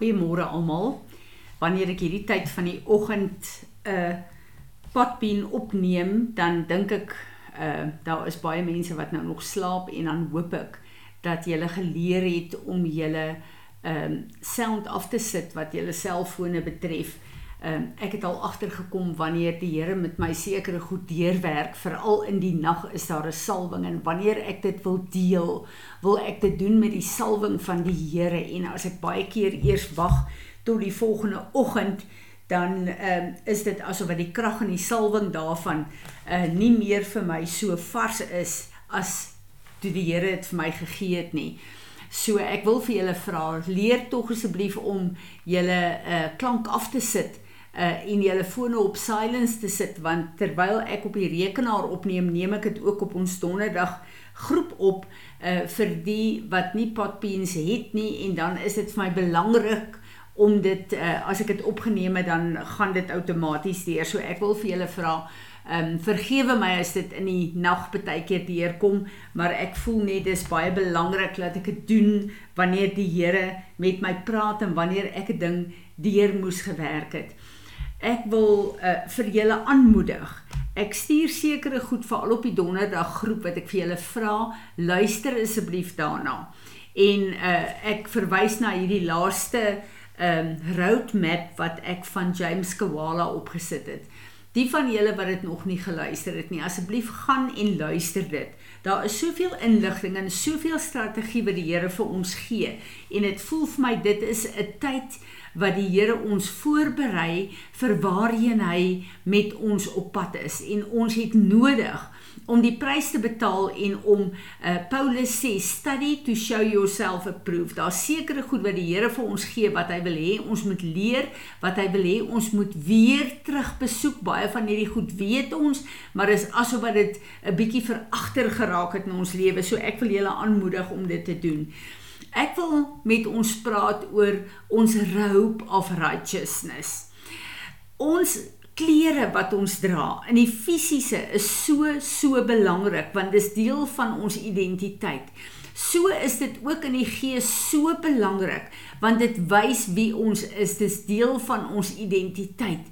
Goeiemôre almal. Wanneer ek hierdie tyd van die oggend 'n uh, potbeen opneem, dan dink ek uh daar is baie mense wat nou nog slaap en dan hoop ek dat jy geleer het om julle ehm um, sound af te sit wat julle selfone betref. Ehm um, ek het al agtergekom wanneer die Here met my sekere goed deurwerk, veral in die nag is daar 'n salwing en wanneer ek dit wil deel, wil ek dit doen met die salwing van die Here en as ek baie keer eers wag tot die volgende oggend dan um, is dit asof wat die krag en die salwing daarvan uh nie meer vir my so vars is as toe die Here dit vir my gegee het nie. So ek wil vir julle vra, leer tog asseblief om julle uh klank af te sit uh en julle fone op silence te sit want terwyl ek op die rekenaar opneem, neem ek dit ook op ons donderdag groep op uh vir die wat nie potbeens het nie en dan is dit vir my belangrik om dit uh as ek dit opgeneem het dan gaan dit outomaties deur. So ek wil vir julle vra Ehm um, vergewe my as dit in die nag baie keer deurkom, maar ek voel net dis baie belangrik dat ek dit doen wanneer die Here met my praat en wanneer ek 'n ding deur moes gewerk het ek wil uh, vir julle aanmoedig. Ek stuur sekere goed vir al op die donderdag groep wat ek vir julle vra, luister asseblief daarna. En uh, ek verwys na hierdie laaste um roadmap wat ek van James Kwala opgesit het. Die van julle wat dit nog nie geluister het nie, asseblief gaan en luister dit. Daar is soveel inligting en soveel strategie wat die Here vir ons gee. En dit voel vir my dit is 'n tyd wat die Here ons voorberei vir waarheen hy met ons op pad is. En ons het nodig om die prys te betaal en om uh, Paulus sê study to show yourself approved. Daar sekerre goed wat die Here vir ons gee wat hy wil hê ons moet leer, wat hy wil hê ons moet weer terug besoek. Baie van hierdie goed weet ons, maar is asof wat dit 'n bietjie veragter geraak het in ons lewe. So ek wil julle aanmoedig om dit te doen. Ek wil met ons praat oor ons robe of righteousness. Ons klere wat ons dra in die fisiese is so so belangrik want dit is deel van ons identiteit. So is dit ook in die gees so belangrik want dit wys wie ons is. Dit is deel van ons identiteit.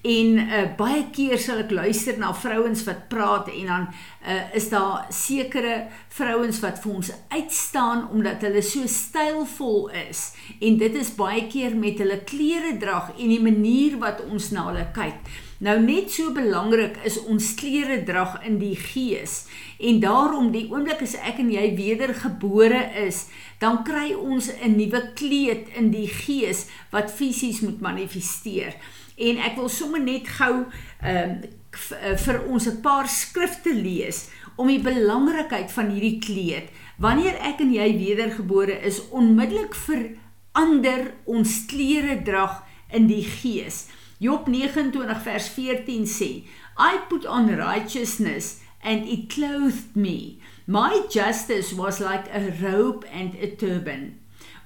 En uh, baie keer sal ek luister na vrouens wat praat en dan uh, is daar sekere vrouens wat vir ons uitstaan omdat hulle so stylvol is. En dit is baie keer met hulle klere drag en die manier wat ons na hulle kyk. Nou net so belangrik is ons klere drag in die gees. En daarom die oomblik as ek en jy wedergebore is, dan kry ons 'n nuwe kleed in die gees wat fisies moet manifesteer en ek wil sommer net gou ehm uh, vir ons 'n paar skrifte lees om die belangrikheid van hierdie kleed. Wanneer ek en jy wedergebore is, onmiddellik verander ons klere drag in die gees. Job 29 vers 14 sê, I put on righteousness and it clothed me. My justice was like a robe and a turban.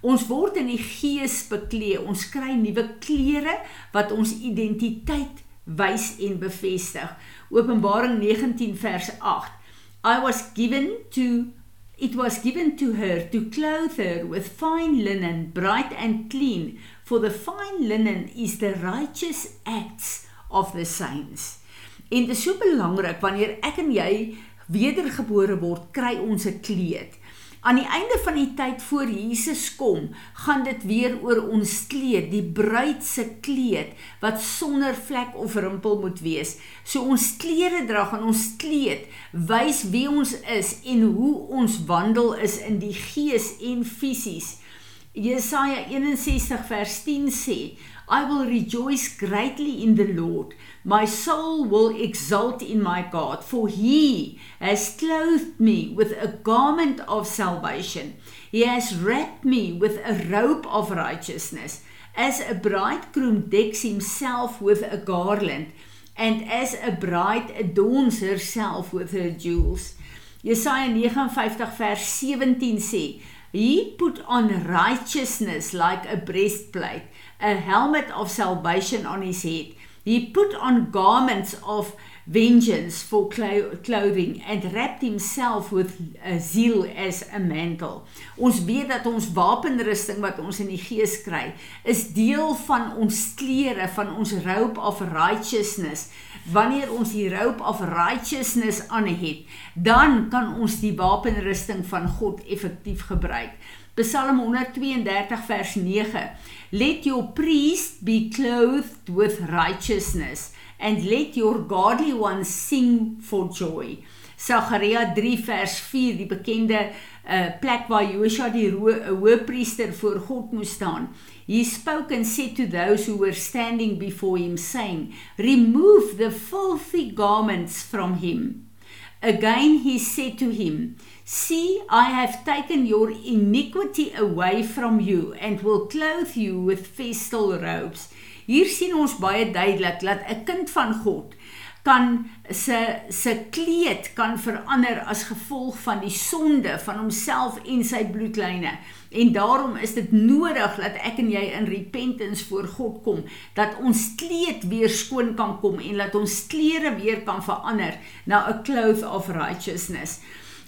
Ons word in die gees beklee. Ons kry nuwe klere wat ons identiteit wys en bevestig. Openbaring 19 vers 8. I was given to it was given to her to clothe her with fine linen bright and clean for the fine linen is the righteous acts of the saints. En dit is so belangrik wanneer ek en jy wedergebore word, kry ons 'n kleed. Aan die einde van die tyd voor Jesus kom, gaan dit weer oor ons kleed, die bruid se kleed wat sonder vlek of rimpel moet wees. So ons klere dra en ons kleed wys wie ons is en hoe ons wandel is in die gees en fisies. Jesaja 61 vers 10 sê: I will rejoice greatly in the Lord. My soul will exult in my God, for he has clothed me with a garment of salvation. He has wrapped me with a robe of righteousness, as a bridegroom decks himself with a garland, and as a bride adorns herself with her jewels. Jesaja 59 vers 17 sê, He put on righteousness like a breastplate, a helmet of salvation on his head He put on garments of vengeance for clothing and wrapped himself with a zeal as a mantle. Ons weet dat ons wapenrusting wat ons in die gees kry, is deel van ons klere, van ons robe of righteousness. Wanneer ons die robe of righteousness aan het, dan kan ons die wapenrusting van God effektief gebruik. Psalm 132 vers 9 Let your priest be clothed with righteousness and let your godly ones sing for joy. Sagaria 3 vers 4 die bekende uh, plek waar Josua die hoëpriester voor God moes staan. He spoke and said to those who were standing before him saying, "Remove the filthy garments from him." Again he said to him, See, I have taken your iniquity away from you and will clothe you with festal robes. Hier sien ons baie duidelik dat 'n kind van God kan se se kleed kan verander as gevolg van die sonde van homself en sy bloedlyne. En daarom is dit nodig dat ek en jy in repentance voor God kom, dat ons kleed weer skoon kan kom en dat ons klere weer kan verander na 'n cloth of righteousness.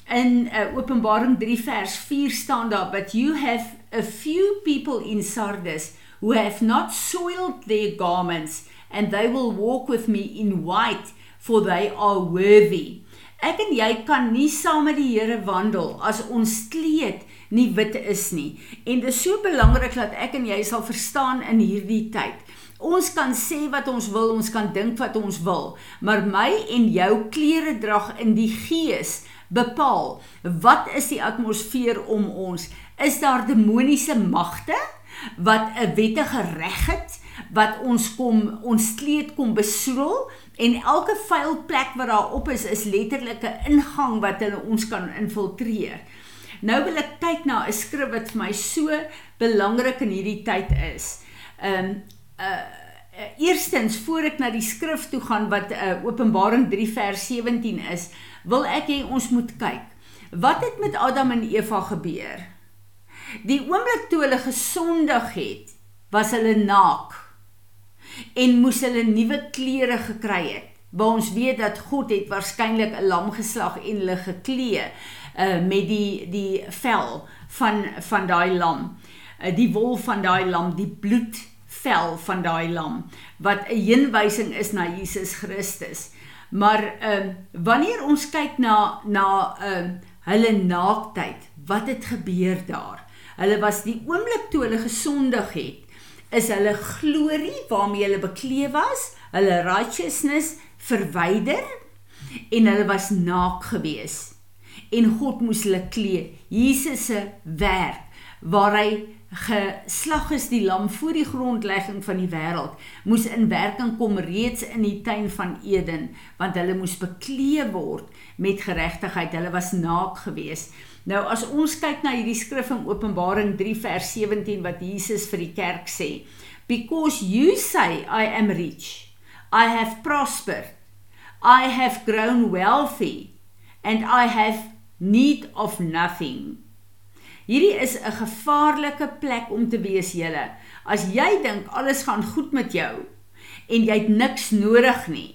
In uh, Openbaring 3 vers 4 staan daar, "But you have a few people in Sardis who have not soiled their garments." and they will walk with me in white for they are worthy. Ek en jy kan nie saam met die Here wandel as ons kleed nie wit is nie. En dit is so belangrik dat ek en jy sal verstaan in hierdie tyd. Ons kan sê wat ons wil, ons kan dink wat ons wil, maar my en jou klere drag in die gees bepaal wat is die atmosfeer om ons? Is daar demoniese magte wat 'n wettige reg het? wat ons kom ons kleed kom besoedel en elke vuil plek wat daar op is is letterlik 'n ingang wat hulle ons kan infiltreer. Nou wil ek kyk na 'n skrif wat vir my so belangrik in hierdie tyd is. Ehm um, uh eerstens voor ek na die skrif toe gaan wat uh, Openbaring 3 vers 17 is, wil ek hê ons moet kyk. Wat het met Adam en Eva gebeur? Die oomblik toe hulle gesondig het, was hulle naak en moes hulle nuwe klere gekry het. Waar ons weet dat God het waarskynlik 'n lam geslag en hulle geklee uh met die die vel van van daai lam. Uh, die wol van daai lam, die bloed vel van daai lam wat 'n heenwysing is na Jesus Christus. Maar ehm uh, wanneer ons kyk na na ehm uh, hulle naaktheid, wat het gebeur daar? Hulle was die oomblik toe hulle gesondig het, is hulle glorie waarmee hulle bekleed was, hulle righteousness verwyder en hulle was naak gewees. En God moes hulle kleed. Jesus se werk waar hy geslag is die lam voor die grondlegging van die wêreld moes in werking kom reeds in die tuin van Eden want hulle moes bekleed word met geregtigheid hulle was naak geweest Nou as ons kyk na hierdie skrif in Openbaring 3 vers 17 wat Jesus vir die kerk sê, because you say I am rich, I have prospered, I have grown wealthy and I have need of nothing. Hierdie is 'n gevaarlike plek om te wees julle. As jy dink alles gaan goed met jou en jy het niks nodig nie.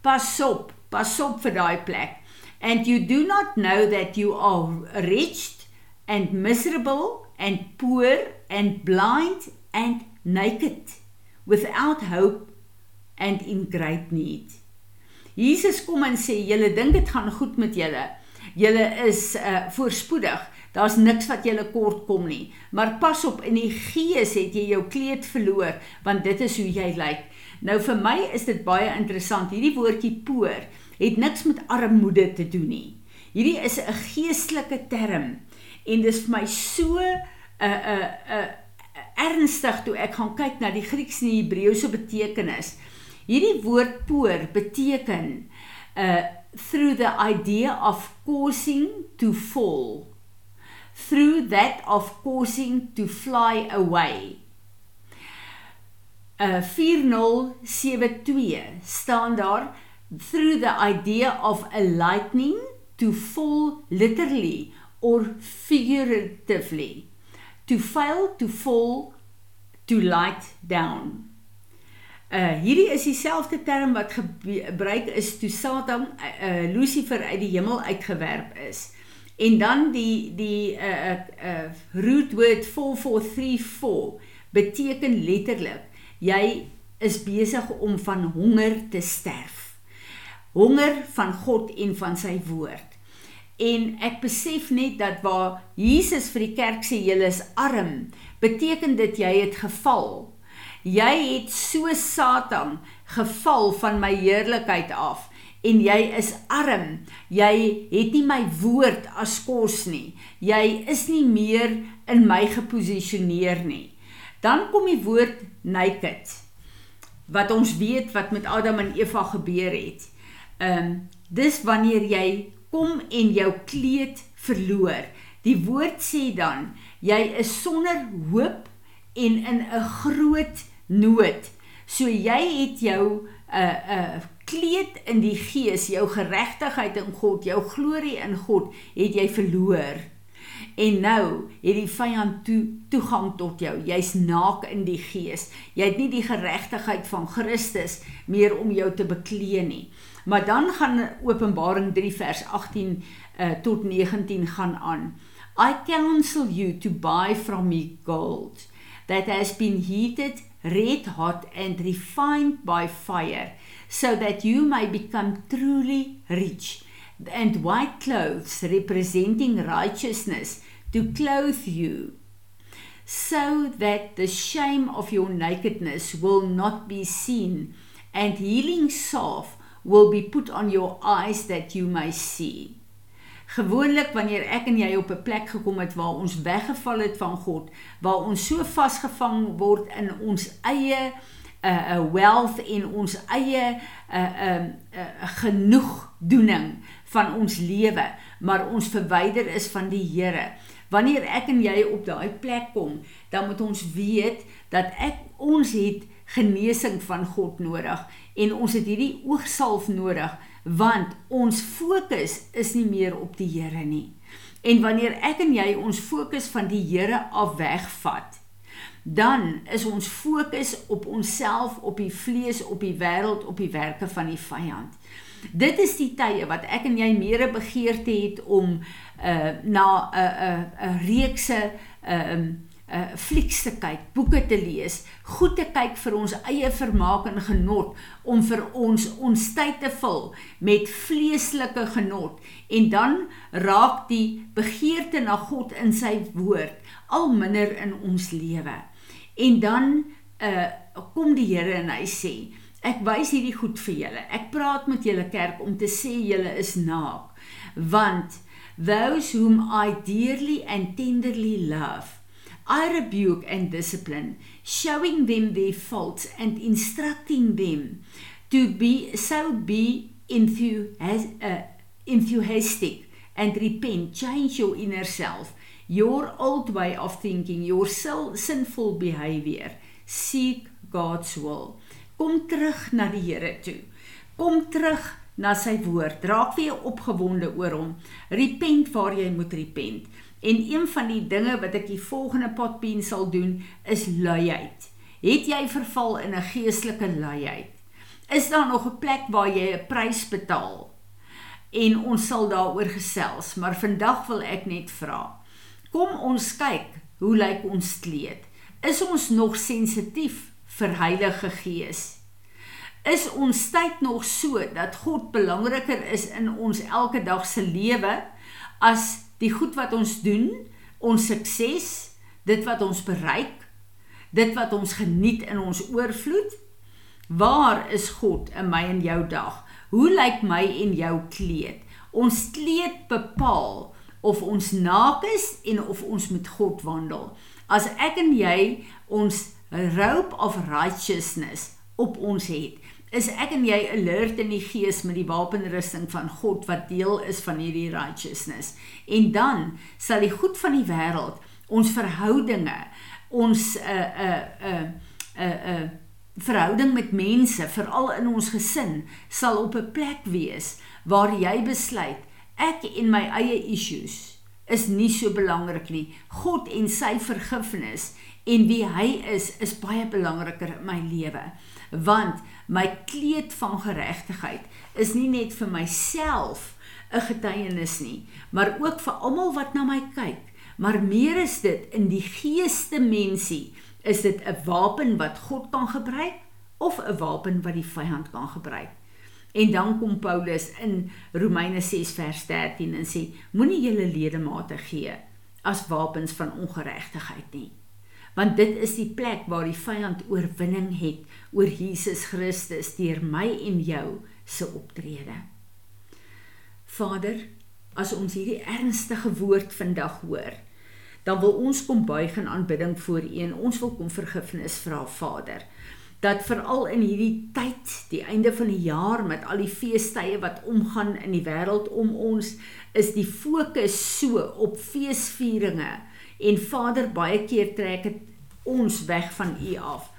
Pas op, pas op vir daai plek and you do not know that you are wretched and miserable and poor and blind and naked without hope and in great need. Jesus kom en sê julle dink dit gaan goed met julle. Julle is uh voorspoedig. Daar's niks wat julle kort kom nie. Maar pas op in die gees het jy jou kleed verloor want dit is hoe jy lyk. Nou vir my is dit baie interessant. Hierdie woordjie poor het niks met armoede te doen nie. Hierdie is 'n geestelike term en dis vir my so 'n 'n 'n ernstig toe ek gaan kyk na die Grieks en die Hebreëse betekenis. Hierdie woord poor beteken uh through the idea of causing to fall through that of causing to fly away. Uh 4072 staan daar through the idea of a lightning to fall literally or figuratively to fail to fall to light down Uh hierdie is dieselfde term wat gebruik is toe Satan uh Lucifer uit die hemel uitgewerp is. En dan die die uh uh root word 4434 beteken letterlik jy is besig om van honger te sterf. Honger van God en van sy woord. En ek besef net dat waar Jesus vir die kerk sê jy is arm, beteken dit jy het geval. Jy het so Satan geval van my heerlikheid af en jy is arm. Jy het nie my woord as kos nie. Jy is nie meer in my geposisioneer nie. Dan kom die woord naked wat ons weet wat met Adam en Eva gebeur het. Ehm um, dis wanneer jy kom en jou kleed verloor. Die woord sê dan jy is sonder hoop en in 'n groot nood. So jy het jou 'n uh, 'n uh, kleed in die gees, jou geregtigheid in God, jou glorie in God, het jy verloor. En nou het die vyand toe toegang tot jou. Jy's naak in die gees. Jy het nie die geregtigheid van Christus meer om jou te beklee nie. Maar dan gaan Openbaring 3 vers 18 uh, tot 19 gaan aan. I counsel you to buy from me gold that has been heated red hot and refined by fire, so that you may become truly rich, and white clothes representing righteousness to clothe you, so that the shame of your nakedness will not be seen, and healing salve will be put on your eyes that you may see. Gewoonlik wanneer ek en jy op 'n plek gekom het waar ons weggeval het van God, waar ons so vasgevang word in ons eie 'n uh, 'n wealth en ons eie 'n uh, 'n uh, uh, genoegdoening van ons lewe, maar ons verwyder is van die Here. Wanneer ek en jy op daai plek kom, dan moet ons weet dat ek ons het genesing van God nodig en ons het hierdie oogsalf nodig want ons fokus is nie meer op die Here nie. En wanneer ek en jy ons fokus van die Here af wegvat, dan is ons fokus op onsself, op die vlees, op die wêreld, op die werke van die vyand. Dit is die tye wat ek en jy meer begeerte het om uh na 'n uh, 'n uh, 'n uh, reekse uh um uh flieks te kyk, boeke te lees, goed te kyk vir ons eie vermaak en genot om vir ons ons tyd te vul met vleeslike genot en dan raak die begeerte na God in sy woord al minder in ons lewe. En dan uh kom die Here en hy sê Ek wys hierdie goed vir julle. Ek praat met julle kerk om te sê julle is naak. Want those whom I dearly and tenderly love I rebuke and discipline, showing them their faults and instructing them to be so be uh, enthusiastic and repent, change your inner self, your old way of thinking, your sinful behavior. Seek God's will. Kom terug na die Here toe. Kom terug na sy woord. Raak weer opgewonde oor hom. Repent waar jy moet repent. En een van die dinge wat ek die volgende potpien sal doen is luiheid. Het jy verval in 'n geestelike luiheid? Is daar nog 'n plek waar jy 'n prys betaal? En ons sal daaroor gesels, maar vandag wil ek net vra. Kom ons kyk, hoe lyk ons kleed? Is ons nog sensitief vir Heilige Gees? Is ons tyd nog so dat God belangriker is in ons elke dag se lewe as die goed wat ons doen, ons sukses, dit wat ons bereik, dit wat ons geniet in ons oorvloed. Waar is God in my en jou dag? Hoe lyk my en jou kleed? Ons kleed bepaal of ons naak is en of ons met God wandel. As ek en jy ons robe of righteousness op ons het, is ek en jy alert in die gees met die wapenrusting van God wat deel is van hierdie righteousness. En dan sal die goed van die wêreld ons verhoudinge, ons 'n 'n 'n 'n 'n verhouding met mense, veral in ons gesin, sal op 'n plek wees waar jy besluit ek en my eie issues is nie so belangrik nie. God en sy vergifnis en wie hy is is baie belangriker in my lewe. Want my kleed van geregtigheid is nie net vir myself 'n getuienis nie, maar ook vir almal wat na my kyk. Maar meer is dit in die geeste mensie, is dit 'n wapen wat God kan gebruik of 'n wapen wat die vyand kan gebruik. En dan kom Paulus in Romeine 6 vers 13 en sê moenie julle ledemate gee as wapens van ongeregtigheid nie. Want dit is die plek waar die vyand oorwinning het oor Jesus Christus deur my en jou se optrede. Vader, as ons hierdie ernstige woord vandag hoor, dan wil ons kom buig in aanbidding voor U en ons wil kom vergifnis vra, Vader dat veral in hierdie tyd, die einde van die jaar met al die feestydde wat omgaan in die wêreld om ons, is die fokus so op feesvieringe en Vader baie keer trek dit ons weg van U af.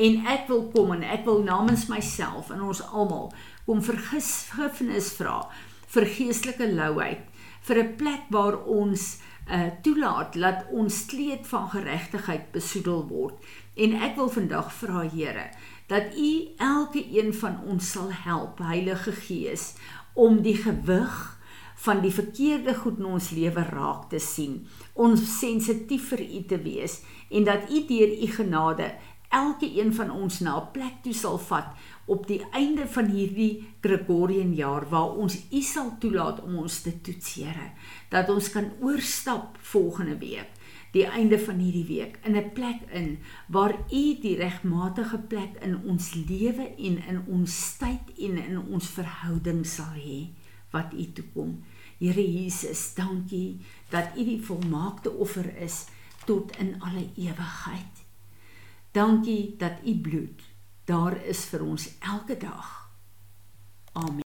En ek wil kom en ek wil namens myself en ons almal kom vergifnis vra vir geestelike louheid, vir 'n plek waar ons uh toelaat dat ons kleed van geregtigheid besoedel word. En ek wil vandag vra Here dat U elke een van ons sal help, Heilige Gees, om die gewig van die verkeerde goed in ons lewe raak te sien, ons sensitief vir U te wees en dat U deur U genade elke een van ons na 'n plek toe sal vat op die einde van hierdie Gregorian jaar waar ons U sal toelaat om ons te toets, Here, dat ons kan oorstap volgende week die einde van hierdie week in 'n plek in waar U die regmatige plek in ons lewe en in ons tyd en in ons verhouding sal hê wat U toe kom. Here Jesus, dankie dat U die volmaakte offer is tot in alle ewigheid. Dankie dat U bloed daar is vir ons elke dag. Amen.